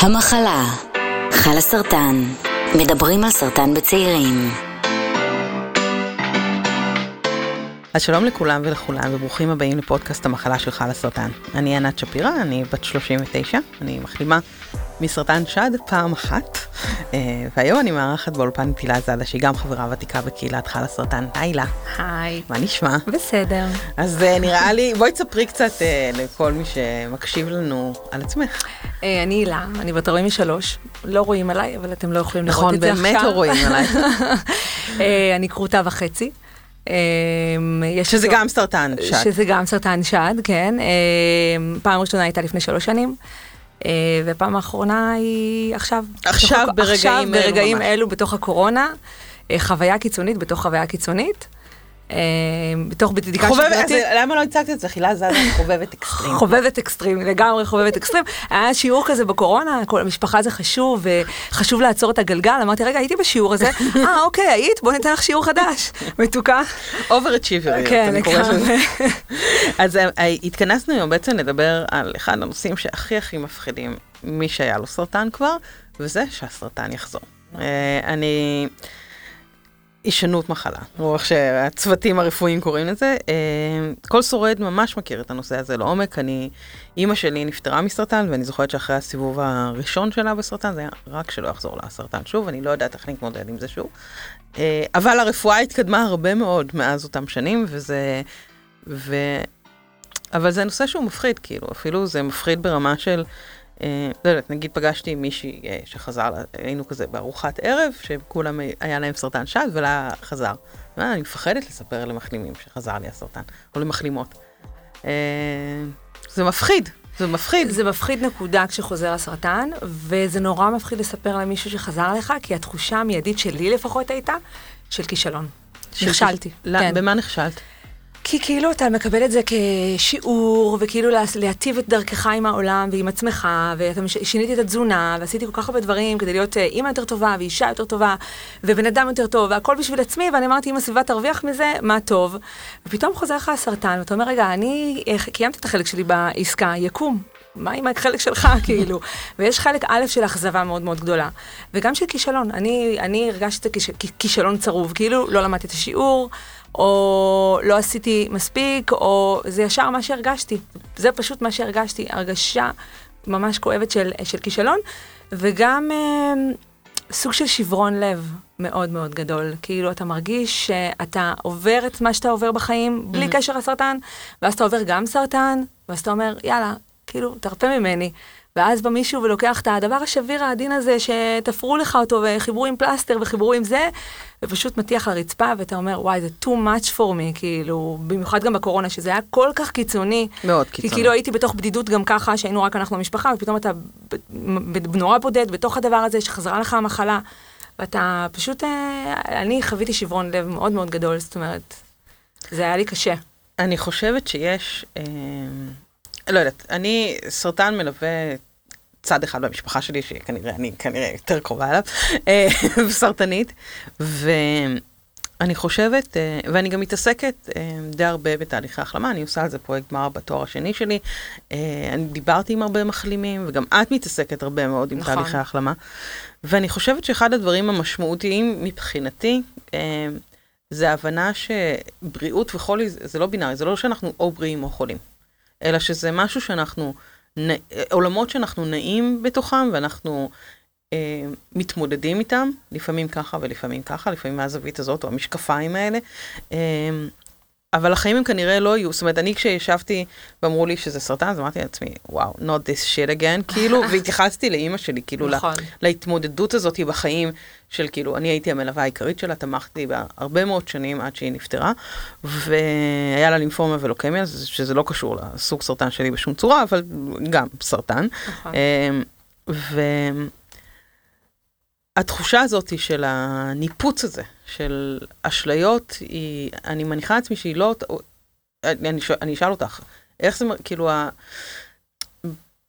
המחלה, חלה סרטן, מדברים על סרטן בצעירים. אז שלום לכולם ולכולם, וברוכים הבאים לפודקאסט המחלה של חלה סרטן. אני ענת שפירא, אני בת 39, אני מחלימה מסרטן שד פעם אחת, אה, והיום אני מארחת באולפן פילה זאדה, שהיא גם חברה ותיקה בקהילת חלה סרטן. היי לה. היי. מה נשמע? בסדר. אז אה, נראה לי, בואי תספרי קצת אה, לכל מי שמקשיב לנו על עצמך. אני הילה, אני בת 43, לא רואים עליי, אבל אתם לא יכולים לראות נכון, את זה עכשיו. באמת לא רואים עליי. אני כרותה וחצי. יש שזה גם סרטן שד. שזה גם סרטן שד, כן. פעם ראשונה הייתה לפני שלוש שנים. אה, והפעם האחרונה היא עכשיו. עכשיו, בתוך- ברגעים עכשיו, אלו ברגעים. אלו בתוך הקורונה. אה, חוויה קיצונית בתוך חוויה קיצונית. אה, בתוך בדיקה שגרתית. למה לא הצגת את זה? חילה זאדה חובבת אקסטרים. חובבת אקסטרים, לגמרי חובבת אקסטרים. היה שיעור כזה בקורונה, כל המשפחה זה חשוב, וחשוב לעצור את הגלגל. אמרתי, רגע, הייתי בשיעור הזה. אה, אוקיי, היית? בוא ניתן לך שיעור חדש. מתוקה. אוברצ'יבריות, כן, אני קוראת לזה. לגמרי. אז אה, אה, התכנסנו היום בעצם לדבר על אחד הנושאים שהכי הכי מפחידים מי שהיה לו סרטן כבר, וזה שהסרטן יחזור. אני... הישנות מחלה, או איך שהצוותים הרפואיים קוראים לזה. אה, כל שורד ממש מכיר את הנושא הזה לעומק. אני, אימא שלי נפטרה מסרטן, ואני זוכרת שאחרי הסיבוב הראשון שלה בסרטן, זה היה רק שלא יחזור לה הסרטן שוב, אני לא יודעת איך להתמודד עם זה שוב. אה, אבל הרפואה התקדמה הרבה מאוד מאז אותם שנים, וזה... ו... אבל זה נושא שהוא מפחיד, כאילו, אפילו זה מפחיד ברמה של, לא יודעת, נגיד פגשתי מישהי אה, שחזר, לה- היינו כזה בארוחת ערב, שכולם אה, היה להם סרטן שד ולה חזר. אה, אני מפחדת לספר למחלימים שחזר לי הסרטן, או למחלימות. אה, זה מפחיד, זה מפחיד. זה מפחיד נקודה כשחוזר הסרטן, וזה נורא מפחיד לספר למישהו שחזר לך, כי התחושה המיידית שלי לפחות הייתה, של כישלון. נכשלתי. כן. במה נכשלת? כי כאילו אתה מקבל את זה כשיעור, וכאילו לה- להטיב את דרכך עם העולם ועם עצמך, ואתה מש- שיניתי את התזונה, ועשיתי כל כך הרבה דברים כדי להיות אה, אימא יותר טובה, ואישה יותר טובה, ובן אדם יותר טוב, והכל בשביל עצמי, ואני אמרתי, אם הסביבה תרוויח מזה, מה טוב. ופתאום חוזר לך הסרטן, ואתה אומר, רגע, אני אה, קיימתי את החלק שלי בעסקה, יקום. מה עם החלק שלך, כאילו? ויש חלק א' של אכזבה מאוד מאוד גדולה. וגם של כישלון. אני, אני הרגשתי את הכיש- כישלון צרוב, כאילו לא למדתי את השיעור, או לא עשיתי מספיק, או זה ישר מה שהרגשתי. זה פשוט מה שהרגשתי, הרגשה ממש כואבת של, של כישלון, וגם אה, סוג של שברון לב מאוד מאוד גדול. כאילו, אתה מרגיש שאתה עובר את מה שאתה עובר בחיים, בלי קשר לסרטן, ואז אתה עובר גם סרטן, ואז אתה אומר, יאללה, כאילו, תרפה ממני. ואז בא מישהו ולוקח את הדבר השביר העדין הזה, שתפרו לך אותו, וחיברו עם פלסטר וחיברו עם זה, ופשוט מטיח לרצפה, ואתה אומר, וואי, זה too much for me, כאילו, במיוחד גם בקורונה, שזה היה כל כך קיצוני. מאוד כי קיצוני. כאילו הייתי בתוך בדידות גם ככה, שהיינו רק אנחנו המשפחה, ופתאום אתה נורא בודד בתוך הדבר הזה, שחזרה לך המחלה, ואתה פשוט, אה, אני חוויתי שברון לב מאוד מאוד גדול, זאת אומרת, זה היה לי קשה. אני חושבת שיש, אה, לא יודעת, אני, סרטן מלווה צד אחד במשפחה שלי, שכנראה, אני כנראה יותר קרובה אליו, אה, סרטנית, ואני חושבת, אה, ואני גם מתעסקת אה, די הרבה בתהליכי החלמה, אני עושה על זה פרויקט גמר בתואר השני שלי, אני דיברתי עם הרבה מחלימים, וגם את מתעסקת הרבה מאוד עם נכון. תהליכי החלמה, ואני חושבת שאחד הדברים המשמעותיים מבחינתי, זה ההבנה שבריאות וחולי זה זה לא בינארי, זה לא שאנחנו או בריאים או חולים, אלא שזה משהו שאנחנו, נ- עולמות שאנחנו נעים בתוכם ואנחנו אה, מתמודדים איתם, לפעמים ככה ולפעמים ככה, לפעמים מהזווית הזאת או המשקפיים האלה. אה, אבל החיים הם כנראה לא יהיו, זאת אומרת, אני כשישבתי ואמרו לי שזה סרטן, אז אמרתי לעצמי, וואו, not this shit again, כאילו, והתייחסתי לאימא שלי, כאילו, נכון. להתמודדות הזאת בחיים של כאילו, אני הייתי המלווה העיקרית שלה, תמכתי בה הרבה מאוד שנים עד שהיא נפטרה, והיה לה לימפומה ולוקמיה, שזה לא קשור לסוג סרטן שלי בשום צורה, אבל גם סרטן. נכון. אמ, והתחושה הזאת של הניפוץ הזה, של אשליות, היא, אני מניחה לעצמי שהיא לא, אני, אני אשאל אותך, איך זה, כאילו, ה...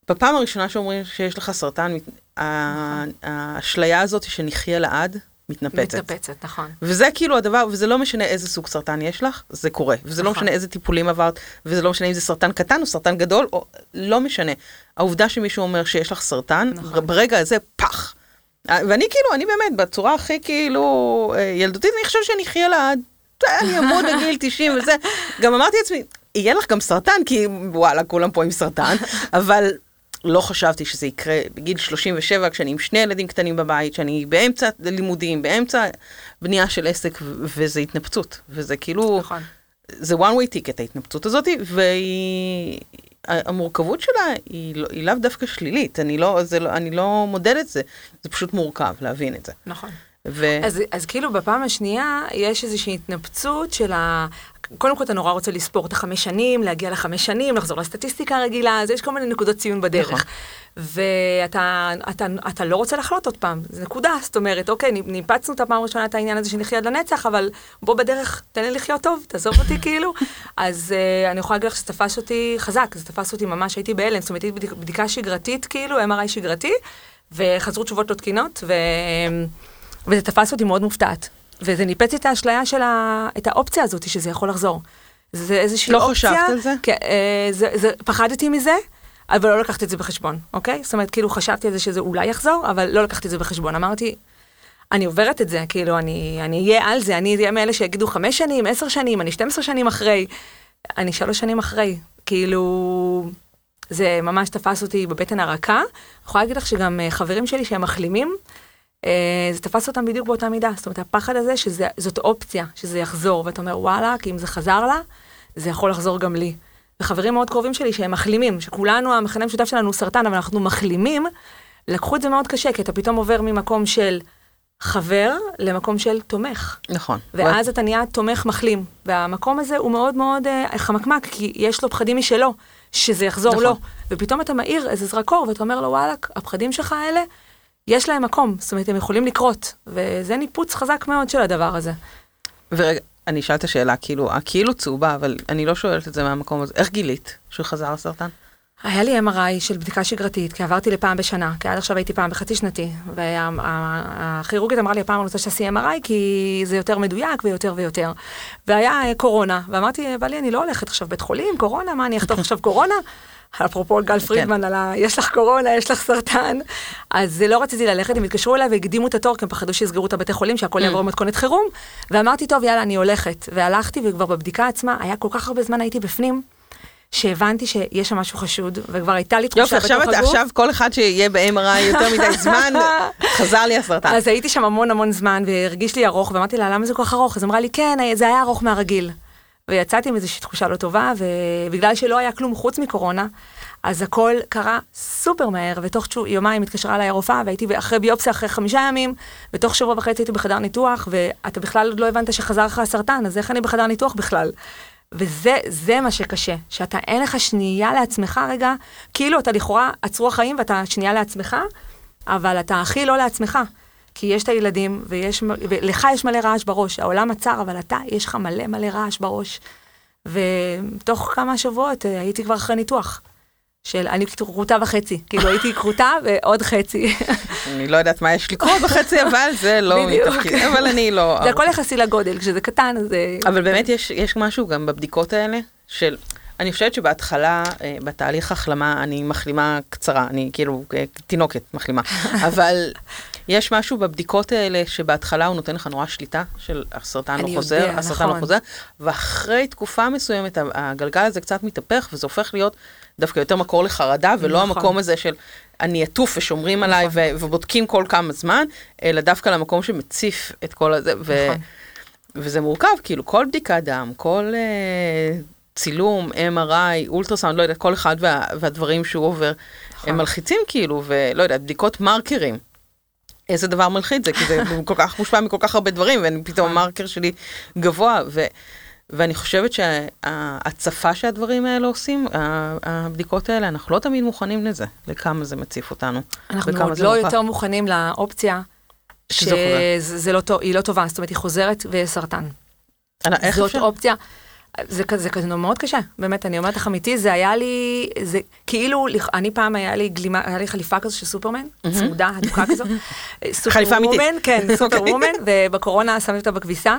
בפעם הראשונה שאומרים שיש לך סרטן, האשליה הזאת שנחיה לעד, מתנפצת. מתנפצת, נכון. וזה כאילו הדבר, וזה לא משנה איזה סוג סרטן יש לך, זה קורה. וזה לא נכון. משנה איזה טיפולים עברת, וזה לא משנה אם זה סרטן קטן או סרטן גדול, או לא משנה. העובדה שמישהו אומר שיש לך סרטן, נכון. ברגע הזה, פח. ואני כאילו, אני באמת, בצורה הכי כאילו אה, ילדותית, אני חושבת שאני אחיה לעד. אני אמות בגיל 90 וזה. גם אמרתי לעצמי, יהיה לך גם סרטן, כי וואלה, כולם פה עם סרטן, אבל לא חשבתי שזה יקרה בגיל 37, כשאני עם שני ילדים קטנים בבית, שאני באמצע לימודים, באמצע בנייה של עסק, וזה התנפצות. וזה כאילו, נכון. זה one way ticket ההתנפצות הזאת, והמורכבות שלה היא, לא, היא לאו דווקא שלילית, אני לא, זה לא, אני לא מודד את זה, זה פשוט מורכב להבין את זה. נכון. ו... אז, אז כאילו בפעם השנייה יש איזושהי התנפצות של ה... קודם כל אתה נורא רוצה לספור את החמש שנים, להגיע לחמש שנים, לחזור לסטטיסטיקה הרגילה, אז יש כל מיני נקודות ציון בדרך. נכון. ואתה אתה, אתה לא רוצה לחלות עוד פעם, זה נקודה, זאת אומרת, אוקיי, ניפצנו את הפעם הראשונה את העניין הזה שנחיה עד לנצח, אבל בוא בדרך, תן לי לחיות טוב, תעזוב אותי כאילו. אז uh, אני יכולה להגיד לך שזה תפס אותי חזק, זה תפס אותי ממש, הייתי בהלם, זאת אומרת, הייתי בדיק- בדיקה שגרתית, כאילו, MRI שגרתי, וחזרו תשובות לא תקינות, ו... וזה תפס אותי מאוד מופתעת. וזה ניפץ את האשליה של ה... את האופציה הזאת שזה יכול לחזור. זה איזושהי לא אופציה. חשבת על זה? כן, אה, זה, זה, פחדתי מזה, אבל לא לקחתי את זה בחשבון, אוקיי? זאת אומרת, כאילו חשבתי על זה שזה אולי יחזור, אבל לא לקחתי את זה בחשבון. אמרתי, אני עוברת את זה, כאילו, אני אני אהיה על זה, אני אהיה מאלה שיגידו חמש שנים, עשר שנים, אני 12 שנים אחרי, אני שלוש שנים אחרי. כאילו, זה ממש תפס אותי בבטן הרכה. אני יכולה להגיד לך שגם אה, חברים שלי שהם מחלימים, זה תפס אותם בדיוק באותה מידה. זאת אומרת, הפחד הזה שזאת אופציה, שזה יחזור, ואתה אומר, וואלה, כי אם זה חזר לה, זה יכול לחזור גם לי. וחברים מאוד קרובים שלי שהם מחלימים, שכולנו, המכנה המשותף שלנו הוא סרטן, אבל אנחנו מחלימים, לקחו את זה מאוד קשה, כי אתה פתאום עובר ממקום של חבר למקום של תומך. נכון. ואז אתה נהיה תומך מחלים. והמקום הזה הוא מאוד מאוד אה, חמקמק, כי יש לו פחדים משלו, שזה יחזור נכון. לו. ופתאום אתה מאיר איזה זרקור, ואתה אומר לו, וואלכ, הפחדים שלך האלה, יש להם מקום. זאת אומרת, הם יכולים לקרות. וזה ניפוץ חזק מאוד של הדבר הזה. ורגע, אני אשאל את השאלה, כאילו, הכאילו צהובה, אבל אני לא שואלת את זה מהמקום הזה. איך גילית שהוא חזר לסרטן? היה לי MRI של בדיקה שגרתית, כי עברתי לפעם בשנה, כי עד עכשיו הייתי פעם בחצי שנתי, והכירורגית אמרה לי, הפעם אני רוצה שתעשי MRI, כי זה יותר מדויק ויותר ויותר. והיה אה, קורונה, ואמרתי, בלי, אני לא הולכת עכשיו בית חולים, קורונה, מה, אני אחטוף עכשיו קורונה? אפרופו גל פרידמן על ה... יש לך קורונה, יש לך סרטן. אז לא רציתי ללכת, הם התקשרו אליי והקדימו את התור, כי הם פחדו שיסגרו את הבתי חולים, שהכל יעבור במתכונת חירום. ואמרתי, טוב, יאללה, אני הולכת. והלכתי, וכבר בבדיקה עצמה, היה כל כך הרבה זמן הייתי בפנים, שהבנתי שיש שם משהו חשוד, וכבר הייתה לי יופי, תחושה בתוך הגוף. עכשיו כל אחד שיהיה ב-MRI יותר מדי זמן, חזר לי הסרטן. אז הייתי שם המון המון זמן, והרגיש לי ארוך, ואמרתי לה, למה זה כל כך ארוך? אז אמרה לי, כן, זה היה ארוך מהרגיל. ויצאתי עם איזושהי תחושה לא טובה, ובגלל שלא היה כלום חוץ מקורונה, אז הכל קרה סופר מהר, ותוך יומיים התקשרה אליי הרופאה, והייתי אחרי ביופסיה אחרי חמישה ימים, ותוך שבוע וחצי הייתי בחדר ניתוח, ואתה בכלל עוד לא הבנת שחזר לך הסרטן, אז איך אני בחדר ניתוח בכלל? וזה זה מה שקשה, שאתה אין לך שנייה לעצמך רגע, כאילו אתה לכאורה עצרו החיים ואתה שנייה לעצמך, אבל אתה הכי לא לעצמך. כי יש את הילדים, ויש, ולך יש מלא רעש בראש, העולם עצר, אבל אתה, יש לך מלא מלא רעש בראש. ותוך כמה שבועות אה, הייתי כבר אחרי ניתוח. של אני כרותה וחצי, כאילו הייתי כרותה ועוד חצי. אני לא יודעת מה יש לקרות בחצי, אבל זה לא. מתפקיד, אבל אני לא... זה הכל יחסי לגודל, כשזה קטן אז... אה, אבל באמת יש, יש משהו גם בבדיקות האלה, של... אני חושבת שבהתחלה, אה, בתהליך החלמה, אני מחלימה קצרה, אני כאילו תינוקת מחלימה, אבל יש משהו בבדיקות האלה שבהתחלה הוא נותן לך נורא שליטה של הסרטן לא חוזר, יודע, הסרטן לא נכון. חוזר, ואחרי תקופה מסוימת הגלגל הזה קצת מתהפך וזה הופך להיות דווקא יותר מקור לחרדה, ולא נכון. המקום הזה של אני עטוף ושומרים עליי נכון. ו- ובודקים כל כמה זמן, אלא דווקא למקום שמציף את כל הזה. ו- נכון. וזה מורכב, כאילו כל בדיקת דם, כל אה, צילום, MRI, אולטרסאונד, לא יודעת, כל אחד וה, והדברים שהוא עובר, נכון. הם מלחיצים כאילו, ולא יודעת, בדיקות מרקרים. איזה דבר מלחיץ זה, כי זה כל כך מושפע מכל כך הרבה דברים, ופתאום נכון. המרקר שלי גבוה, ו, ואני חושבת שההצפה שהדברים האלה עושים, הבדיקות האלה, אנחנו לא תמיד מוכנים לזה, לכמה זה מציף אותנו. אנחנו עוד לא מורכב. יותר מוכנים לאופציה שזה. שזה לא טוב, היא לא טובה, זאת אומרת, היא חוזרת ויש סרטן. זאת אפשר? אופציה. זה כזה, זה כזה מאוד קשה, באמת, אני אומרת לך אמיתי, זה היה לי, זה כאילו, אני פעם היה לי גלימה, היה לי חליפה כזו של סופרמן, צמודה, הדוקה כזו. חליפה אמיתית. כן, אוקיי. סופרוומן, ובקורונה שמתי אותה בכביסה.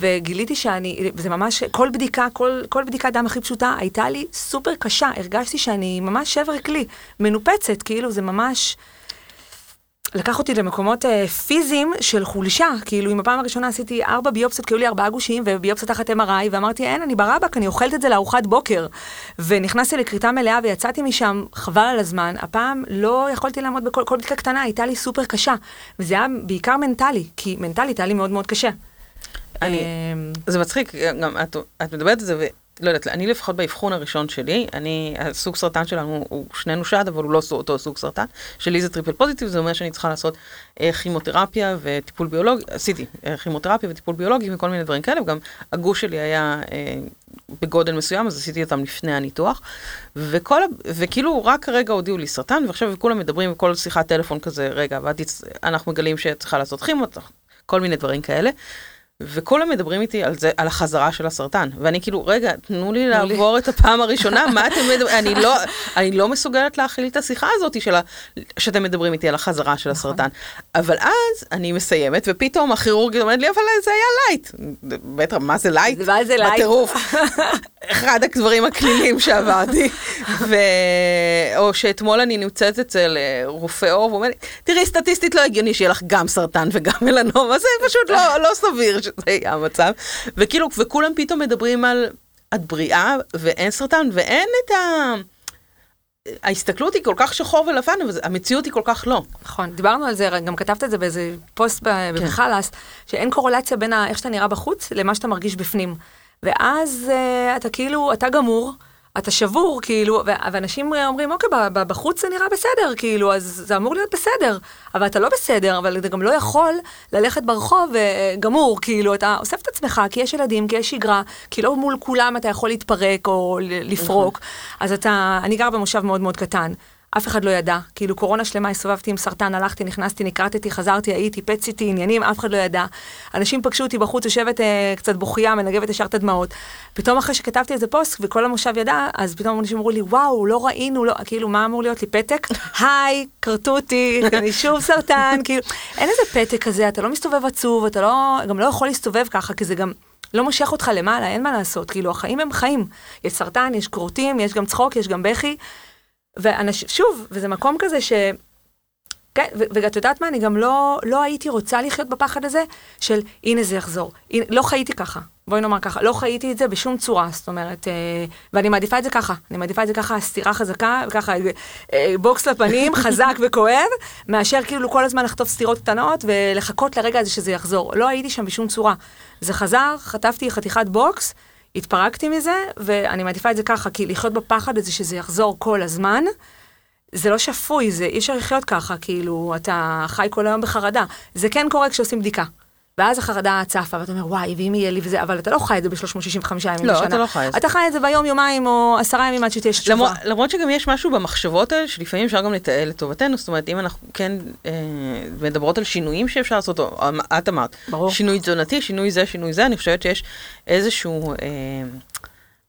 וגיליתי שאני, וזה ממש, כל בדיקה, כל, כל בדיקת דם הכי פשוטה הייתה לי סופר קשה, הרגשתי שאני ממש שבר כלי, מנופצת, כאילו זה ממש, לקח אותי למקומות אה, פיזיים של חולשה, כאילו אם הפעם הראשונה עשיתי ארבע ביופסיות, כי היו לי ארבעה גושים, וביופסיה תחת MRI, ואמרתי, אין, אני ברבק, אני אוכלת את זה לארוחת בוקר. ונכנסתי לכריתה מלאה ויצאתי משם, חבל על הזמן, הפעם לא יכולתי לעמוד בכל כל בדיקה קטנה, הייתה לי סופר קשה. וזה היה בעיקר מנטלי, כי מנטלית היה לי מאוד מאוד קשה. אני- אמ, זה מצחיק, גם את, את מדברת על זה, ולא יודעת, אני לפחות באבחון הראשון שלי, אני, הסוג סרטן שלנו הוא שנינו שד, אבל הוא לא אותו סוג סרטן. שלי זה triple positive, זה אומר שאני צריכה לעשות אה, כימותרפיה וטיפול ביולוגי, עשיתי אה, כימותרפיה וטיפול ביולוגי וכל מיני דברים כאלה, וגם הגוש שלי היה אה, בגודל מסוים, אז עשיתי אותם לפני הניתוח. וכל, וכאילו רק כרגע הודיעו לי סרטן, ועכשיו כולם מדברים בכל שיחת טלפון כזה, רגע, ואת תצ- אנחנו מגלים שצריכה לעשות כימות, כל מיני דברים כאלה. וכולם מדברים איתי על זה, על החזרה של הסרטן, ואני כאילו, רגע, תנו לי תנו לי." לעבור את הפעם הראשונה, מה אתם מדברים, אני לא, אני לא מסוגלת להכיל את השיחה הזאת של ה, שאתם מדברים איתי על החזרה של נכון. הסרטן. אבל אז אני מסיימת, ופתאום הכירורגית אומרת לי, אבל זה היה light. בטח, מה זה light? מה זה light? בטירוף. אחד הדברים הקלילים שעברתי. ו... או שאתמול אני נמצאת אצל אה, רופא עור, והוא אומר לי, תראי, סטטיסטית לא הגיוני שיהיה לך גם סרטן וגם מלנומה, זה פשוט לא, לא סביר שזה יהיה המצב. וכאילו, וכולם פתאום מדברים על את בריאה ואין סרטן, ואין את ה... ההסתכלות היא כל כך שחור ולבן, אבל המציאות היא כל כך לא. נכון, דיברנו על זה, גם כתבת את זה באיזה פוסט כן. בחלאס, שאין קורלציה בין איך שאתה נראה בחוץ למה שאתה מרגיש בפנים. ואז uh, אתה כאילו, אתה גמור, אתה שבור, כאילו, ואנשים אומרים, אוקיי, בחוץ זה נראה בסדר, כאילו, אז זה אמור להיות בסדר. אבל אתה לא בסדר, אבל אתה גם לא יכול ללכת ברחוב אה, גמור, כאילו, אתה אוסף את עצמך, כי יש ילדים, כי יש שגרה, כי לא מול כולם אתה יכול להתפרק או לפרוק. אז אתה, אני גר במושב מאוד מאוד קטן. אף אחד לא ידע, כאילו קורונה שלמה הסתובבתי עם סרטן, הלכתי, נכנסתי, נקרטתי, חזרתי, הייתי, פציתי, עניינים, אף אחד לא ידע. אנשים פגשו אותי בחוץ, יושבת אה, קצת בוכייה, מנגבת ישר את הדמעות. פתאום אחרי שכתבתי איזה פוסט וכל המושב ידע, אז פתאום אנשים אמרו לי, וואו, לא ראינו, לא, כאילו, מה אמור להיות לי, פתק? היי, כרתו אותי, אני שוב סרטן, כאילו, אין איזה פתק כזה, אתה לא מסתובב עצוב, אתה לא, גם לא יכול להסתובב ככה, כי זה גם... לא מושך אותך למעלה, אין מה לעשות, כאילו החיים הם חיים. יש סרטן, יש כרותים, יש גם צחוק, יש גם בכי. ואנשים, שוב, וזה מקום כזה ש... כן, ואת יודעת מה, אני גם לא, לא הייתי רוצה לחיות בפחד הזה של הנה זה יחזור. הנה, לא חייתי ככה, בואי נאמר ככה, לא חייתי את זה בשום צורה, זאת אומרת, אה, ואני מעדיפה את זה ככה, אני מעדיפה את זה ככה, סטירה חזקה, ככה אה, בוקס לפנים, חזק וכואב, מאשר כאילו כל הזמן לחטוף סטירות קטנות ולחכות לרגע הזה שזה יחזור. לא הייתי שם בשום צורה. זה חזר, חטפתי חתיכת בוקס, התפרקתי מזה, ואני מעדיפה את זה ככה, כי לחיות בפחד הזה שזה יחזור כל הזמן, זה לא שפוי, זה אי אפשר לחיות ככה, כאילו, אתה חי כל היום בחרדה. זה כן קורה כשעושים בדיקה. ואז החרדה צפה, ואתה אומר, וואי, ואם יהיה לי וזה, אבל אתה לא חי את זה ב-365 ימים לא, בשנה. אתה לא חי את זה. אתה חי את זה ביום, יומיים, או עשרה ימים עד שתהיה תשובה. למרות, למרות שגם יש משהו במחשבות האלה שלפעמים אפשר גם לתעל לטובתנו, זאת אומרת, אם אנחנו כן אה, מדברות על שינויים שאפשר לעשות, או אמ- את אמרת, ברור. שינוי תזונתי, שינוי זה, שינוי זה, אני חושבת שיש איזשהו... אה,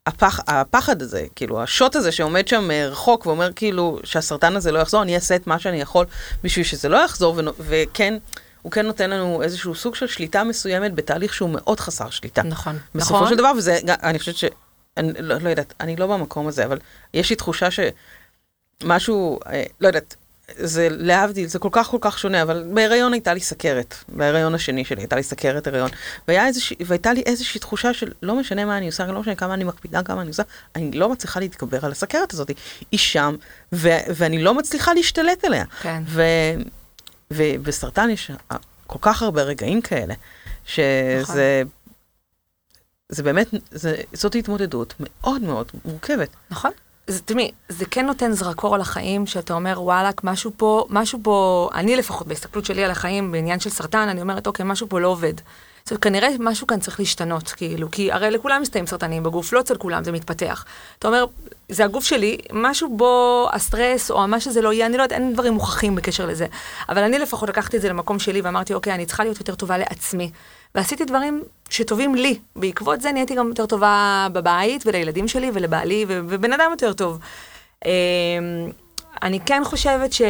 הפח, הפחד הזה, כאילו, השוט הזה שעומד שם אה, רחוק ואומר כאילו שהסרטן הזה לא יחזור, אני אעשה את מה שאני יכול בשביל שזה לא יחזור, ונו- וכן, הוא כן נותן לנו איזשהו סוג של שליטה מסוימת בתהליך שהוא מאוד חסר שליטה. נכון. בסופו נכון. של דבר, וזה, אני חושבת ש... אני לא, לא יודעת, אני לא במקום הזה, אבל יש לי תחושה שמשהו, אה, לא יודעת, זה להבדיל, זה כל כך כל כך שונה, אבל בהיריון הייתה לי סכרת, בהיריון השני שלי הייתה לי סכרת הריון, והיה איזוש, והייתה לי איזושהי תחושה של לא משנה מה אני עושה, לא משנה כמה אני מקפידה, כמה אני עושה, אני לא מצליחה להתגבר על הסכרת הזאת. היא שם, ו, ואני לא מצליחה להשתלט עליה. כן. ו, ובסרטן יש כל כך הרבה רגעים כאלה, שזה... נכון. זה באמת, זה, זאת התמודדות מאוד מאוד מורכבת. נכון. זה, תשמעי, זה כן נותן זרקור על החיים, שאתה אומר, וואלכ, משהו פה, משהו פה, אני לפחות, בהסתכלות שלי על החיים, בעניין של סרטן, אני אומרת, אוקיי, משהו פה לא עובד. אומרת, כנראה משהו כאן צריך להשתנות, כאילו, כי הרי לכולם מסתיים סרטנים בגוף, לא אצל כולם זה מתפתח. אתה אומר, זה הגוף שלי, משהו בו הסטרס או מה שזה לא יהיה, אני לא יודעת, אין דברים מוכחים בקשר לזה. אבל אני לפחות לקחתי את זה למקום שלי ואמרתי, אוקיי, אני צריכה להיות יותר טובה לעצמי. ועשיתי דברים שטובים לי. בעקבות זה נהייתי גם יותר טובה בבית ולילדים שלי ולבעלי ובן אדם יותר טוב. אמ, אני כן חושבת ש...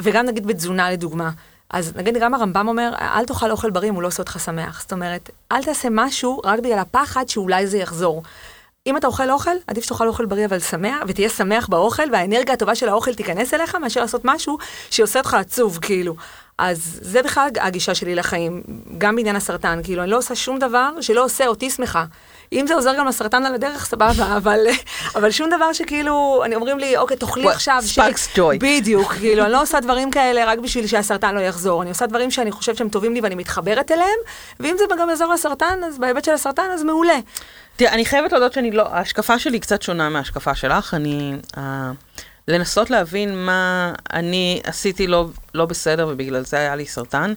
וגם נגיד בתזונה לדוגמה. אז נגיד גם הרמב"ם אומר, אל תאכל אוכל בריא אם הוא לא עושה אותך שמח. זאת אומרת, אל תעשה משהו רק בגלל הפחד שאולי זה יחזור. אם אתה אוכל אוכל, עדיף שתאכל אוכל בריא אבל שמח, ותהיה שמח באוכל, והאנרגיה הטובה של האוכל תיכנס אליך, מאשר לעשות משהו שעושה אותך עצוב, כאילו. אז זה בכלל הגישה שלי לחיים, גם בעניין הסרטן, כאילו, אני לא עושה שום דבר שלא עושה אותי שמחה. אם זה עוזר גם לסרטן על הדרך, סבבה, אבל, אבל שום דבר שכאילו, אני אומרים לי, אוקיי, תאכלי עכשיו... ספארקס ג'וי. בדיוק, כאילו, אני לא עושה דברים כאלה רק בשביל שהסרטן לא יחזור. אני עושה דברים שאני חושבת שהם טובים לי ואני מתחברת אליהם, ואם זה גם יעזור לסרטן, אז בהיבט של הסרטן, אז מעולה. תראה, אני חייבת להודות שאני לא, ההשקפה שלי קצת שונה מההשקפה שלך. אני... Uh, לנסות להבין מה אני עשיתי לא, לא בסדר ובגלל זה היה לי סרטן,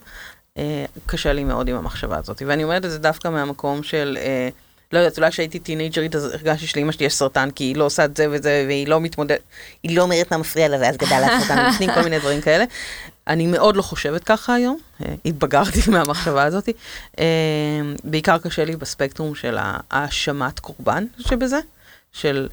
uh, קשה לי מאוד עם המחשבה הזאת. ואני אומרת את זה דווקא מהמקום של... Uh, לא יודעת, אולי כשהייתי טינג'רית אז הרגשתי שלאמא שלי יש סרטן כי היא לא עושה את זה וזה והיא לא מתמודדת, היא לא אומרת מה מפריע לה ואז גדל לה סרטן בפנים, כל מיני דברים כאלה. אני מאוד לא חושבת ככה היום, אה, התבגרתי מהמחשבה הזאת. אה, בעיקר קשה לי בספקטרום של האשמת קורבן שבזה, של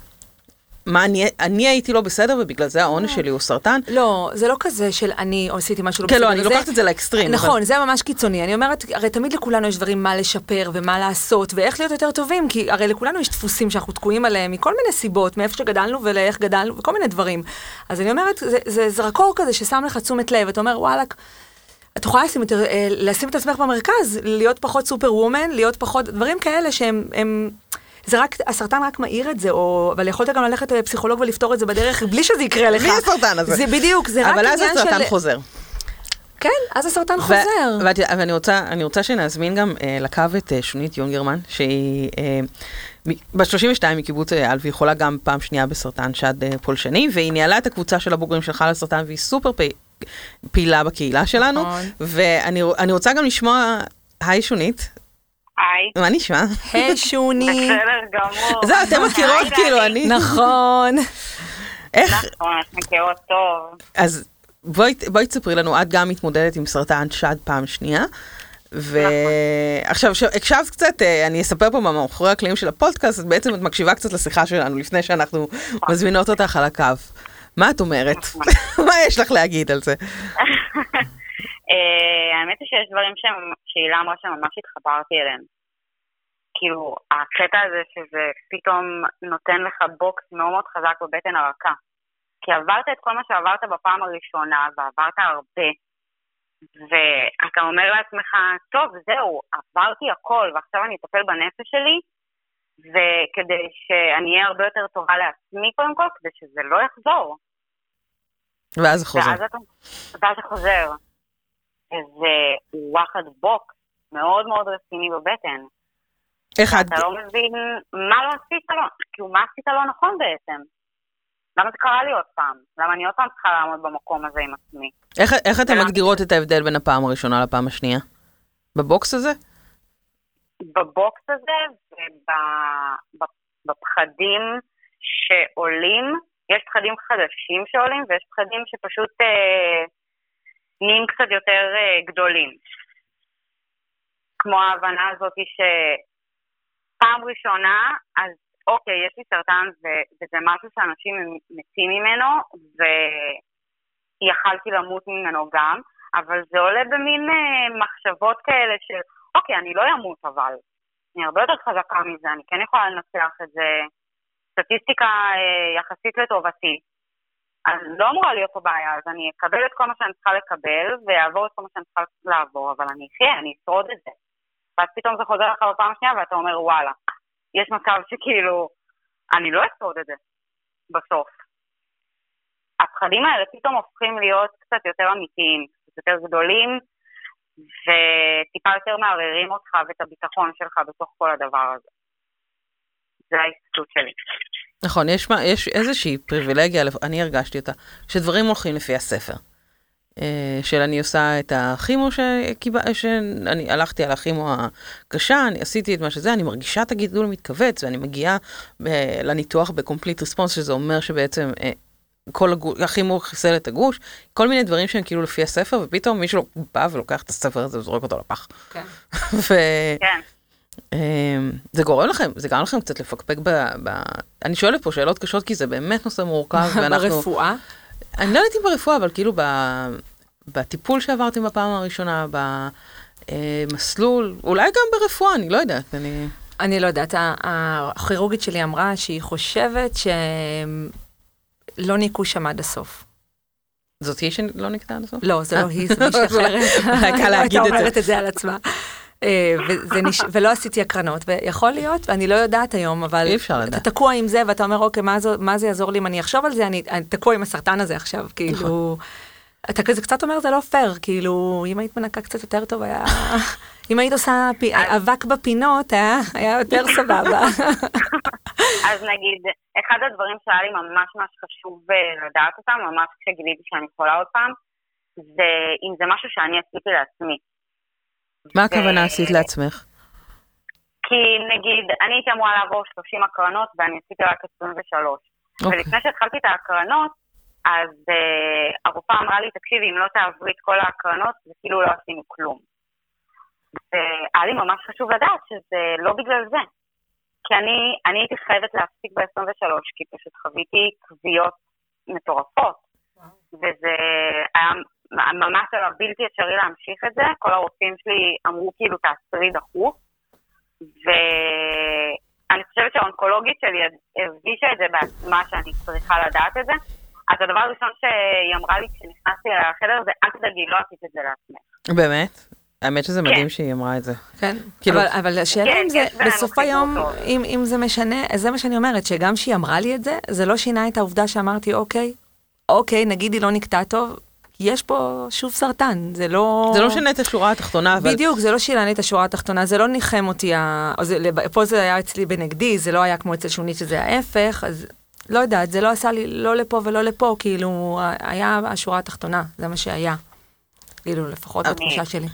מה, אני, אני הייתי לא בסדר ובגלל זה העונש לא. שלי הוא סרטן? לא, זה לא כזה של אני עשיתי משהו לא בסדר. כן, לא, אני לוקחת את זה לאקסטרים. נכון, אבל... זה ממש קיצוני. אני אומרת, הרי תמיד לכולנו יש דברים מה לשפר ומה לעשות ואיך להיות יותר טובים, כי הרי לכולנו יש דפוסים שאנחנו תקועים עליהם מכל מיני סיבות, מאיפה שגדלנו ולאיך גדלנו וכל מיני דברים. אז אני אומרת, זה, זה זרקור כזה ששם לך תשומת לב, אתה אומר, וואלכ, את יכולה לשים, יותר, אה, לשים את עצמך במרכז, להיות פחות סופר וומן, להיות פחות, דברים כאלה שהם... הם, זה רק, הסרטן רק מאיר את זה, או, אבל יכולת גם ללכת לפסיכולוג ולפתור את זה בדרך בלי שזה יקרה לך. בלי הסרטן הזה. זה בדיוק, זה רק עניין של... אבל אז הסרטן חוזר. כן, אז הסרטן חוזר. ואני רוצה, רוצה שנזמין גם אה, לקו את אה, שונית יונגרמן, שהיא אה, בת 32 מקיבוץ אייל, והיא חולה גם פעם שנייה בסרטן שד אה, פולשני, והיא ניהלה את הקבוצה של הבוגרים של חל הסרטן, והיא סופר פי, פעילה בקהילה שלנו. נכון. ואני רוצה גם לשמוע, היי שונית. היי. מה נשמע? היי שוני. בסדר גמור. זהו, אתם מכירות כאילו, אני... נכון. איך... נכון, את מכירות טוב. אז בואי תספרי לנו, את גם מתמודדת עם סרטן שד פעם שנייה. ועכשיו, נכון. הקשבת קצת, אה, אני אספר פה מאחורי הקלעים של הפודקאסט, בעצם את מקשיבה קצת לשיחה שלנו לפני שאנחנו נכון. מזמינות אותך על הקו. מה את אומרת? נכון. מה יש לך להגיד על זה? אה, האמת היא שיש דברים שהילה אמרה שממש התחברתי אליהם. כאילו, הקטע הזה שזה פתאום נותן לך בוקס מאוד מאוד חזק בבטן הרכה. כי עברת את כל מה שעברת בפעם הראשונה, ועברת הרבה, ואתה אומר לעצמך, טוב, זהו, עברתי הכל, ועכשיו אני אטפל בנפש שלי, וכדי שאני אהיה הרבה יותר טובה לעצמי קודם כל, כדי שזה לא יחזור. ואז זה חוזר. ואז, ואז זה חוזר. איזה וואחד בוקס מאוד מאוד רציני בבטן. איך את... אתה לא מבין מה לא עשית לא, כאילו מה עשית לא נכון בעצם. למה זה קרה לי עוד פעם? למה אני עוד פעם צריכה לעמוד במקום הזה עם עצמי? איך, איך אתן מגדירות את ההבדל בין הפעם הראשונה לפעם השנייה? בבוקס הזה? בבוקס הזה ובפחדים שעולים, יש פחדים חדשים שעולים ויש פחדים שפשוט אה, נהיים קצת יותר אה, גדולים. כמו ההבנה הזאת שפעם ראשונה, אז אוקיי, יש לי סרטן וזה משהו שאנשים מתים ממנו, ויכלתי למות ממנו גם, אבל זה עולה במין אה, מחשבות כאלה של, אוקיי, אני לא אמות אבל, אני הרבה יותר חזקה מזה, אני כן יכולה לנצח את זה, סטטיסטיקה אה, יחסית לטובתי. אז לא אמורה להיות פה בעיה, אז אני אקבל את כל מה שאני צריכה לקבל, ואעבור את כל מה שאני צריכה לעבור, אבל אני אחיה, אני אשרוד את זה. ואז פתאום זה חוזר לך בפעם השנייה, ואתה אומר, וואלה, יש מצב שכאילו, אני לא אשרוד את זה בסוף. הפחדים האלה פתאום הופכים להיות קצת יותר אמיתיים, קצת יותר גדולים, וטיפה יותר מערערים אותך ואת הביטחון שלך בתוך כל הדבר הזה. זה ההסתכלות שלי. נכון, יש, יש איזושהי פריבילגיה, אני הרגשתי אותה, שדברים הולכים לפי הספר. אה, של אני עושה את הכימו שקיבל, שאני הלכתי על הכימו הקשה, אני עשיתי את מה שזה, אני מרגישה את הגידול מתכווץ, ואני מגיעה אה, לניתוח ב-complete response, שזה אומר שבעצם אה, כל הגוש, הכימו חיסל את הגוש, כל מיני דברים שהם כאילו לפי הספר, ופתאום מישהו בא ולוקח את הספר הזה וזורק אותו לפח. כן. ו... כן. אמ, זה גורם לכם, זה גרם לכם קצת לפקפק ב... ב... אני שואלת פה שאלות קשות כי זה באמת נושא מורכב, ואנחנו... ברפואה? אני לא יודעת אם ברפואה, אבל כאילו ב... בטיפול שעברתם בפעם הראשונה, במסלול, אולי גם ברפואה, אני לא יודעת, אני... אני לא יודעת, הכירורגית שלי אמרה שהיא חושבת שלא ניקו שם עד הסוף. זאת היא שלא נקטעה עד הסוף? לא, זה לא היא, זה מישהי אחרת. קל להגיד את הייתה זה. אומרת את זה על עצמה. אה, נש... ולא עשיתי הקרנות, ויכול להיות, ואני לא יודעת היום, אבל... אי אפשר לדעת. אתה תקוע עם זה, ואתה אומר, אוקיי, מה זה, מה זה יעזור לי אם אני אחשוב על זה? אני, אני תקוע עם הסרטן הזה עכשיו, כאילו... אתה כזה קצת אומר, זה לא פייר, כאילו, אם היית מנקה קצת יותר טוב, היה... אם היית עושה אבק בפינות, היה, היה יותר סבבה. אז נגיד, אחד הדברים שהיה לי ממש ממש חשוב אה, לדעת אותם, ממש כשגיליתי שאני חולה עוד פעם, זה אם זה משהו שאני עשיתי לעצמי. מה הכוונה עשית לעצמך? כי נגיד, אני הייתי אמורה לעבור 30 הקרנות ואני עשיתי רק 23. אוקיי. ולפני שהתחלתי את ההקרנות, אז uh, הרופאה אמרה לי, תקשיבי, אם לא תעברי את כל ההקרנות, זה כאילו לא עשינו כלום. והיה לי ממש חשוב לדעת שזה לא בגלל זה. כי אני, אני הייתי חייבת להפסיק ב-23, כי פשוט חוויתי כוויות מטורפות. וזה היה ממש היה בלתי אפשרי להמשיך את זה. כל הרופאים שלי אמרו כאילו תעצרי דחוף. ואני חושבת שהאונקולוגית שלי הרגישה את זה בעצמה שאני צריכה לדעת את זה. אז הדבר הראשון שהיא אמרה לי כשנכנסתי לחדר זה אל תדאגי, לא עשית את זה לעצמך. באמת? האמת שזה מדהים כן. שהיא אמרה את זה. כן, כאילו- אבל, אבל השאלה כן, אם זה, בינינו בסוף היום. אם, אם זה משנה, זה מה שאני אומרת, שגם שהיא אמרה לי את זה, זה לא שינה את העובדה שאמרתי, אוקיי, אוקיי, נגיד היא לא נקטעה טוב, יש פה שוב סרטן, זה לא... זה לא משנה את השורה התחתונה, אבל... בדיוק, זה לא שינה לי את השורה התחתונה, זה לא ניחם אותי, ה... או זה, פה זה היה אצלי בנגדי, זה לא היה כמו אצל שונית שזה ההפך, אז לא יודעת, זה לא עשה לי לא לפה ולא לפה, כאילו, היה השורה התחתונה, זה מה שהיה. כאילו, לפחות אני- בתחושה שלי.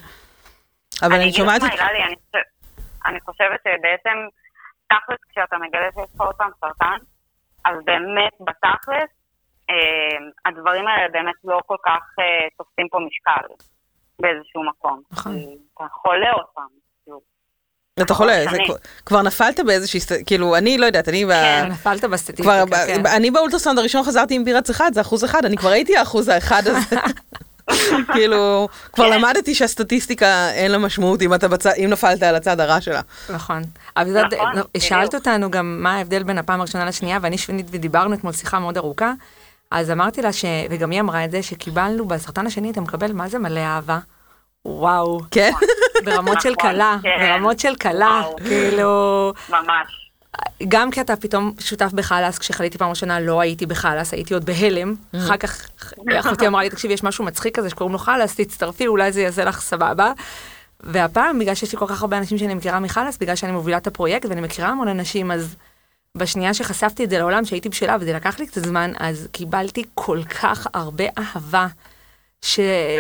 אבל אני אגיד שומעת את... לי, אני חושבת- אני חושבת שבעצם, תכלס, כשאתה מגלה שיש לך עוד פעם סרטן, אז באמת, בתכלס, אה, הדברים האלה באמת לא כל כך אה, תופסים פה משקל באיזשהו מקום. נכון. אתה חולה פעם. כאילו. אתה חולה, זה. כבר- כבר נפלת באיזושהי... כאילו, אני לא יודעת, אני... ב- כן, נפלת כבר, בסטטיסטיקה, כן. ב- אני באולטרסאונד הראשון חזרתי עם בירת אחד, זה אחוז אחד, אני כבר הייתי האחוז האחד הזה. כאילו, כבר כן. למדתי שהסטטיסטיקה אין לה משמעות אם, אתה בצ... אם נפלת על הצד הרע שלה. נכון. אבל נכון. שאלת אותנו גם מה ההבדל בין הפעם הראשונה לשנייה, ואני שונית ודיברנו אתמול שיחה מאוד ארוכה, אז אמרתי לה, ש... וגם היא אמרה את זה, שקיבלנו בסרטן השני, אתה מקבל מה זה מלא אהבה. וואו, כן? ברמות של נכון, כלה, כן. ברמות של כלה. כאילו, ממש. גם כי אתה פתאום שותף בחלאס, כשחליתי פעם ראשונה לא הייתי בחלאס, הייתי עוד בהלם, אחר כך אחותי אמרה לי, תקשיבי, יש משהו מצחיק כזה שקוראים לו חלאס, תצטרפי, אולי זה יעשה לך סבבה. והפעם, בגלל שיש לי כל כך הרבה אנשים שאני מכירה מחלאס, בגלל שאני מובילה את הפרויקט ואני מכירה המון אנשים, אז בשנייה שחשפתי את זה לעולם, שהייתי בשלה, וזה לקח לי קצת זמן, אז קיבלתי כל כך הרבה אהבה,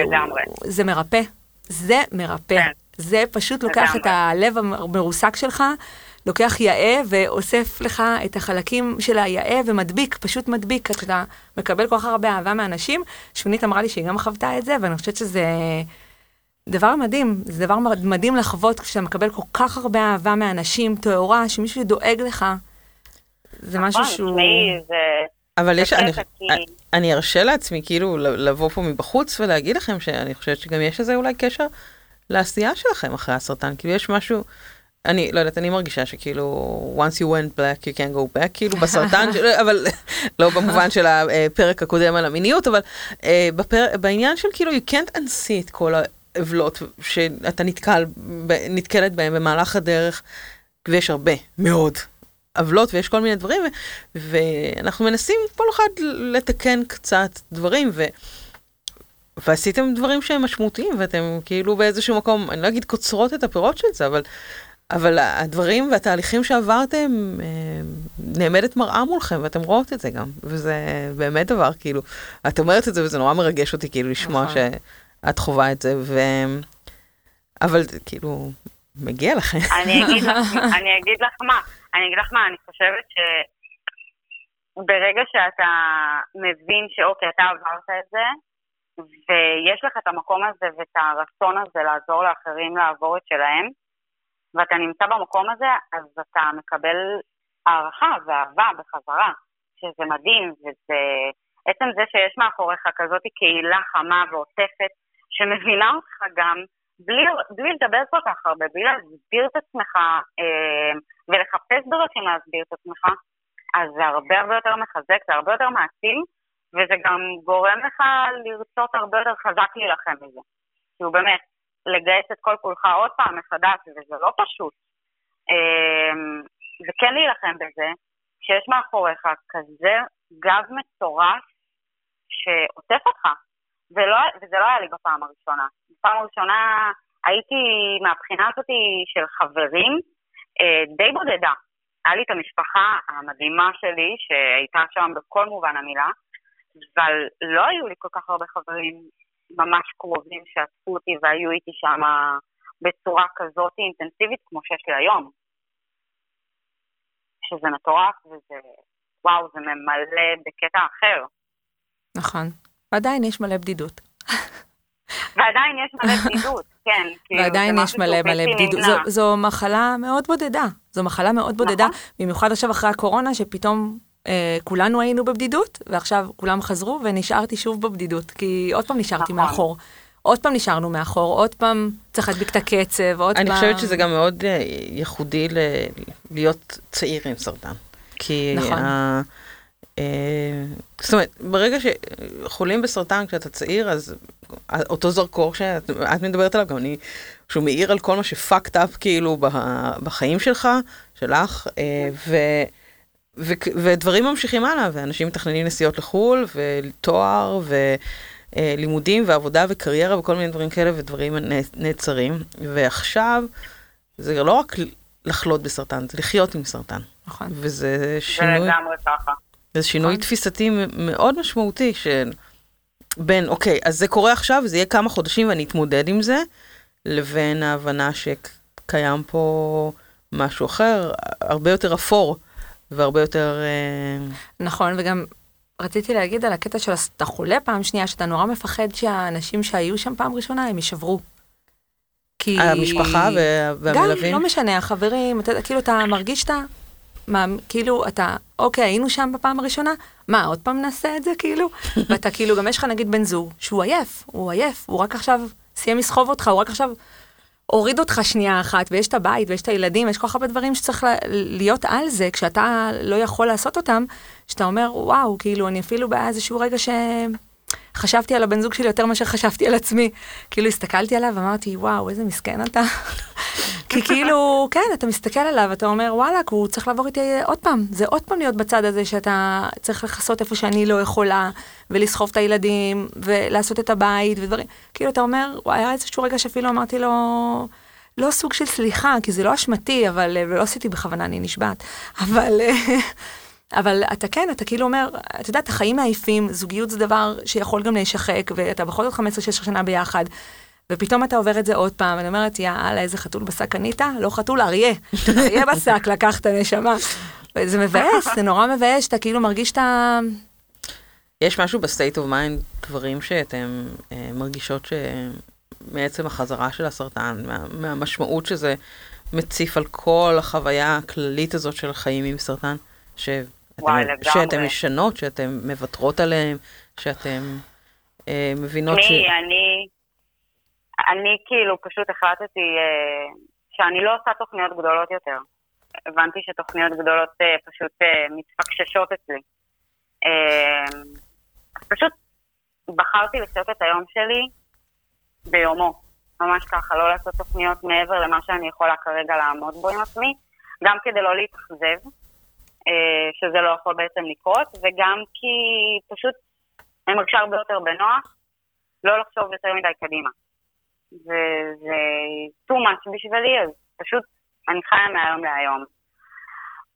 לגמרי. שזה מרפא. זה מרפא. כן. זה פשוט לוקח את לגמרי. הלב המרוסק שלך, לוקח יאה ואוסף לך את החלקים של היאה ומדביק, פשוט מדביק. אתה מקבל כל כך הרבה אהבה מאנשים. שונית אמרה לי שהיא גם חוותה את זה, ואני חושבת שזה דבר מדהים. זה דבר מדהים לחוות כשאתה מקבל כל כך הרבה אהבה מאנשים, טהורה, שמישהו דואג לך. זה משהו נכון, שהוא... תשמעי, זה... אבל יש, אני, אני ארשה לעצמי כאילו לבוא פה מבחוץ ולהגיד לכם שאני חושבת שגם יש לזה אולי קשר לעשייה שלכם אחרי הסרטן, כאילו יש משהו, אני לא יודעת, אני מרגישה שכאילו once you went black you can't go back, כאילו בסרטן, של, אבל לא במובן של הפרק הקודם על המיניות, אבל אה, בפר, בעניין של כאילו you can't unsee את כל העוולות שאתה נתקל, נתקלת בהם במהלך הדרך, ויש הרבה, מאוד. עוולות ויש כל מיני דברים, ואנחנו מנסים כל אחד לתקן קצת דברים, ו... ועשיתם דברים שהם משמעותיים, ואתם כאילו באיזשהו מקום, אני לא אגיד קוצרות את הפירות של זה, אבל אבל הדברים והתהליכים שעברתם, אה, נעמדת מראה מולכם, ואתם רואות את זה גם, וזה באמת דבר, כאילו, את אומרת את זה וזה נורא מרגש אותי, כאילו, לשמוע נכון. שאת חווה את זה, ו... אבל כאילו, מגיע לכם. אני אגיד לך, אני אגיד לך מה, אני אגיד לך מה, אני חושבת שברגע שאתה מבין שאוקיי, אתה עברת את זה, ויש לך את המקום הזה ואת הרצון הזה לעזור לאחרים לעבור את שלהם, ואתה נמצא במקום הזה, אז אתה מקבל הערכה ואהבה בחזרה, שזה מדהים, וזה... עצם זה שיש מאחוריך כזאת קהילה חמה ועוטפת, שמבינה אותך גם, בלי, בלי לדבר כל כך הרבה, בלי להסביר את עצמך אה, ולחפש דרכים להסביר את עצמך, אז זה הרבה הרבה יותר מחזק, זה הרבה יותר מעצים, וזה גם גורם לך לרצות הרבה יותר חזק להילחם בזה. כאילו באמת, לגייס את כל כולך עוד פעם מחדש, וזה לא פשוט. אה, וכן להילחם בזה, כשיש מאחוריך כזה גב מטורף שעוטף אותך. ולא, וזה לא היה לי בפעם הראשונה. בפעם הראשונה הייתי מהבחינה הזאת של חברים אה, די בודדה. היה לי את המשפחה המדהימה שלי, שהייתה שם בכל מובן המילה, אבל לא היו לי כל כך הרבה חברים ממש קרובים שעטפו אותי והיו איתי שם בצורה כזאת אינטנסיבית כמו שיש לי היום. שזה מטורף וזה, וואו, זה ממלא בקטע אחר. נכון. ועדיין יש מלא בדידות. ועדיין יש מלא בדידות, כן. כאילו, ועדיין יש מלא מלא בדידות. זו, זו מחלה מאוד בודדה. זו מחלה מאוד בודדה, נכון. במיוחד עכשיו אחרי הקורונה, שפתאום אה, כולנו היינו בבדידות, ועכשיו כולם חזרו, ונשארתי שוב בבדידות, כי עוד פעם נשארתי נכון. מאחור. עוד פעם נשארנו מאחור, עוד פעם צריך להדביק את הקצב, עוד פעם... אני חושבת שזה גם מאוד אה, ייחודי ל- להיות צעיר עם סרטן. כי... נכון. ה- אה, זאת אומרת, ברגע שחולים בסרטן כשאתה צעיר, אז אותו זרקור שאת את מדברת עליו, גם אני, שהוא מאיר על כל מה שפאקד אפ כאילו בחיים שלך, שלך, אה, ו... ו- ודברים ממשיכים הלאה, ואנשים מתכננים נסיעות לחו"ל, ותואר, ולימודים, ועבודה, וקריירה, וכל מיני דברים כאלה, ודברים נעצרים. ועכשיו, זה לא רק לחלות בסרטן, זה לחיות עם סרטן. נכון. וזה זה שינוי, לגמרי ככה. זה שינוי נכון. תפיסתי מאוד משמעותי, של בין, אוקיי, אז זה קורה עכשיו, זה יהיה כמה חודשים ואני אתמודד עם זה, לבין ההבנה שקיים פה משהו אחר, הרבה יותר אפור, והרבה יותר... אה, נכון, וגם רציתי להגיד על הקטע של אתה חולה פעם שנייה, שאתה נורא מפחד שהאנשים שהיו שם פעם ראשונה, הם יישברו. כי... המשפחה וה- והמלווים. גם, לא משנה, החברים, אתה יודע, כאילו אתה מרגיש שאתה, מה, כאילו אתה, אוקיי, היינו שם בפעם הראשונה, מה, עוד פעם נעשה את זה, כאילו? ואתה כאילו, גם יש לך נגיד בן זוג, שהוא עייף, הוא עייף, הוא רק עכשיו סיים לסחוב אותך, הוא רק עכשיו הוריד אותך שנייה אחת, ויש את הבית, ויש את הילדים, יש כל כך הרבה דברים שצריך להיות על זה, כשאתה לא יכול לעשות אותם, שאתה אומר, וואו, כאילו, אני אפילו באיזשהו רגע ש... חשבתי על הבן זוג שלי יותר מאשר חשבתי על עצמי. כאילו הסתכלתי עליו ואמרתי, וואו, איזה מסכן אתה. כי כאילו, כן, אתה מסתכל עליו, אתה אומר, וואלכ, הוא צריך לעבור איתי עוד פעם. זה עוד פעם להיות בצד הזה שאתה צריך לכסות איפה שאני לא יכולה, ולסחוב את הילדים, ולעשות את הבית ודברים. כאילו, אתה אומר, היה איזשהו רגע שאפילו אמרתי לו, לא סוג של סליחה, כי זה לא אשמתי, אבל, ולא עשיתי בכוונה, אני נשבעת. אבל... אבל אתה כן, אתה כאילו אומר, אתה יודע, החיים מעייפים, זוגיות זה דבר שיכול גם להישחק, ואתה בכל זאת 15-16 שנה ביחד, ופתאום אתה עובר את זה עוד פעם, ואני אומרת, יאללה, איזה חתול בשק קנית? לא חתול, אריה. אריה בשק, לקחת נשמה. וזה מבאס, זה נורא מבאס, שאתה כאילו מרגיש את ה... יש משהו ב state of mind, דברים שאתם אה, מרגישות שמעצם החזרה של הסרטן, מה, מהמשמעות שזה מציף על כל החוויה הכללית הזאת של חיים עם סרטן, שאתם, וואי, לגמרי. שאתם משנות, שאתם מוותרות עליהם, שאתם אה, מבינות ש... אני, אני, כאילו פשוט החלטתי אה, שאני לא עושה תוכניות גדולות יותר. הבנתי שתוכניות גדולות אה, פשוט אה, מתפקששות אצלי. אה, פשוט בחרתי לחיות את היום שלי ביומו. ממש ככה, לא לעשות תוכניות מעבר למה שאני יכולה כרגע לעמוד בו עם עצמי, גם כדי לא להתאכזב, שזה לא יכול בעצם לקרות, וגם כי פשוט אני מרגישה הרבה יותר בנוח לא לחשוב יותר מדי קדימה. וזה too much בשבילי, אז פשוט אני חיה מהיום להיום.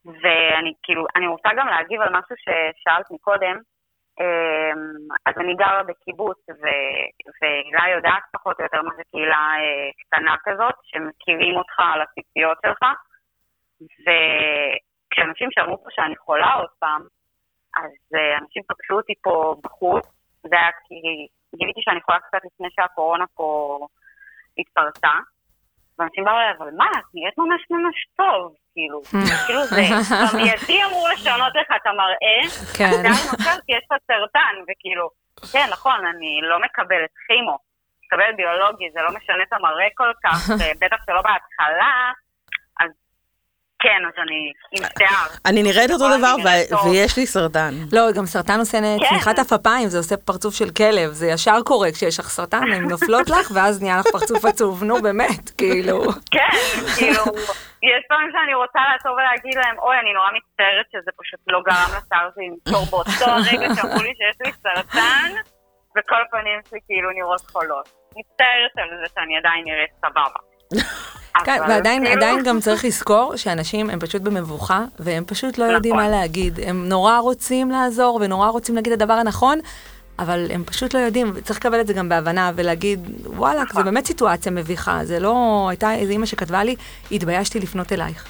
ואני כאילו, אני רוצה גם להגיב על משהו ששאלת מקודם. אמ, אז אני גרה בקיבוץ, והילה יודעת פחות או יותר מה זה קהילה אה, קטנה כזאת, שמכירים אותך על הציפיות שלך. וכשאנשים שמעו פה שאני חולה עוד פעם, אז אה, אנשים פגשו אותי פה בחוץ, זה היה כי גיליתי שאני חולה קצת לפני שהקורונה פה התפרצה. ואנשים באו אליי, אבל מה, את נהיית ממש ממש טוב, כאילו, כאילו זה במיידי אמור לשנות לך את המראה, כן. זה נוצר כי יש לך סרטן, וכאילו, כן, נכון, אני לא מקבלת כימו, מקבלת ביולוגי, זה לא משנה את המראה כל כך, בטח שלא בהתחלה, כן, אז אני עם שיער. אני נראית אותו דבר. ויש לי סרטן. לא, גם סרטן עושה כן. צמיחת הפפיים, זה עושה פרצוף של כלב, זה ישר קורה כשיש לך סרטן, הן נופלות לך, ואז נהיה לך פרצוף עצוב, נו באמת, כאילו. כן, כאילו, יש פעמים שאני רוצה לעצור ולהגיד להם, אוי, אני נורא מצטערת שזה פשוט לא גרם לשיער שלי לנשור באותו הרגע שאמרו לי שיש לי סרטן, וכל הפנים שלי כאילו נראות חולות. מצטערת על זה שאני עדיין נראית סבבה. כן, אבל ועדיין כאילו- עדיין גם צריך לזכור שאנשים הם פשוט במבוכה, והם פשוט לא יודעים נכון. מה להגיד. הם נורא רוצים לעזור, ונורא רוצים להגיד את הדבר הנכון, אבל הם פשוט לא יודעים, וצריך לקבל את זה גם בהבנה, ולהגיד, וואלכ, נכון. זה באמת סיטואציה מביכה, זה לא... הייתה איזו אימא שכתבה לי, התביישתי לפנות אלייך.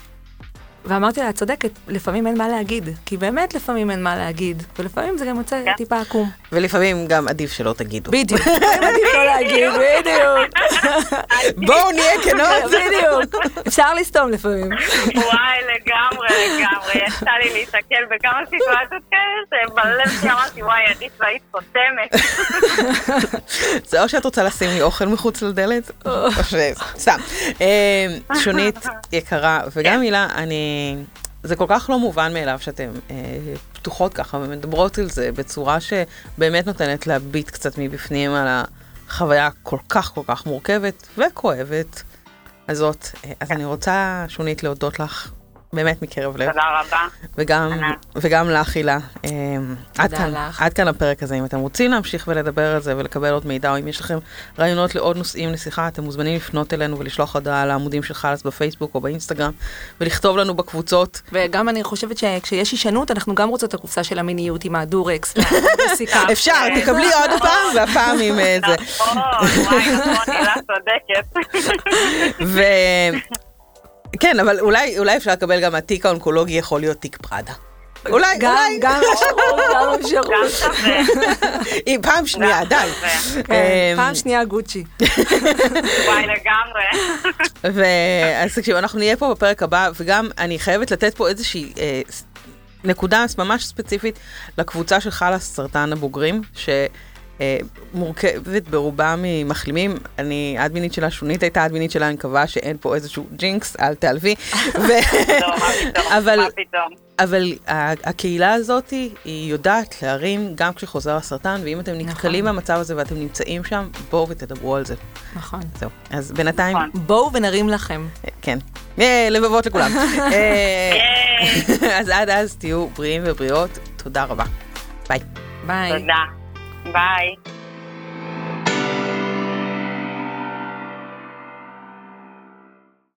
ואמרתי לה, את צודקת, לפעמים אין מה להגיד, כי באמת לפעמים אין מה להגיד, ולפעמים זה גם יוצא כן. טיפה עקום. ולפעמים גם עדיף שלא תגידו. בדיוק, עדיף לא להגיד, בדיוק. בואו נהיה כנות. בדיוק. אפשר לסתום לפעמים. וואי, לגמרי, לגמרי. יצא לי להיתקל בכמה סיטואציות כאלה, שבלב שלי אמרתי, וואי, עדיף והיית סותמת. זה או שאת רוצה לשים לי אוכל מחוץ לדלת, או ש... סתם. אה, שונית יקרה, וגם הילה, אני... זה כל כך לא מובן מאליו שאתן אה, פתוחות ככה ומדברות על זה בצורה שבאמת נותנת להביט קצת מבפנים על החוויה הכל כך כל כך מורכבת וכואבת הזאת. אז אני רוצה, שונית, להודות לך באמת מקרב לב. תודה רבה. וגם. וגם לך, הילה. אה, עד כאן, לך. עד כאן הפרק הזה. אם אתם רוצים להמשיך ולדבר על זה ולקבל עוד מידע, או אם יש לכם רעיונות לעוד נושאים לשיחה, אתם מוזמנים לפנות אלינו ולשלוח הודעה לעמודים של חלאס בפייסבוק או באינסטגרם, ולכתוב לנו בקבוצות. וגם אני חושבת שכשיש הישנות, אנחנו גם רוצות את הקופסה של המיניות עם הדורקס. אפשר. תקבלי עוד פעם, והפעם עם אה, זה. נכון, וואי, נכון, הילה צודקת. כן, אבל אולי, אולי אפשר לקבל גם התיק האונקולוגי יכול להיות תיק פראדה. אולי, גם, אולי, גם אפשרות, גם גם אפשרות. אם פעם שנייה, די. כן, אמ, פעם שנייה גוצ'י. וואי, לגמרי. ואז תקשיבו, אנחנו נהיה פה בפרק הבא, וגם אני חייבת לתת פה איזושהי אה, נקודה ממש ספציפית לקבוצה של חלאס סרטן הבוגרים, ש... אה, מורכבת ברובה ממחלימים, אני האדמינית שלה, שונית הייתה האדמינית שלה, אני מקווה שאין פה איזשהו ג'ינקס, אל תעלבי. לא, מה פתאום, אבל- מה פתאום. אבל הקהילה הזאת היא יודעת להרים גם כשחוזר הסרטן, ואם אתם נתקלים במצב הזה ואתם נמצאים שם, בואו ותדברו על זה. נכון. זהו. אז בינתיים, נכון. בואו ונרים לכם. כן. אה, לבבות לכולם. אה, ייי, אז עד אז תהיו בריאים ובריאות. תודה רבה. ביי. ביי. תודה. ביי.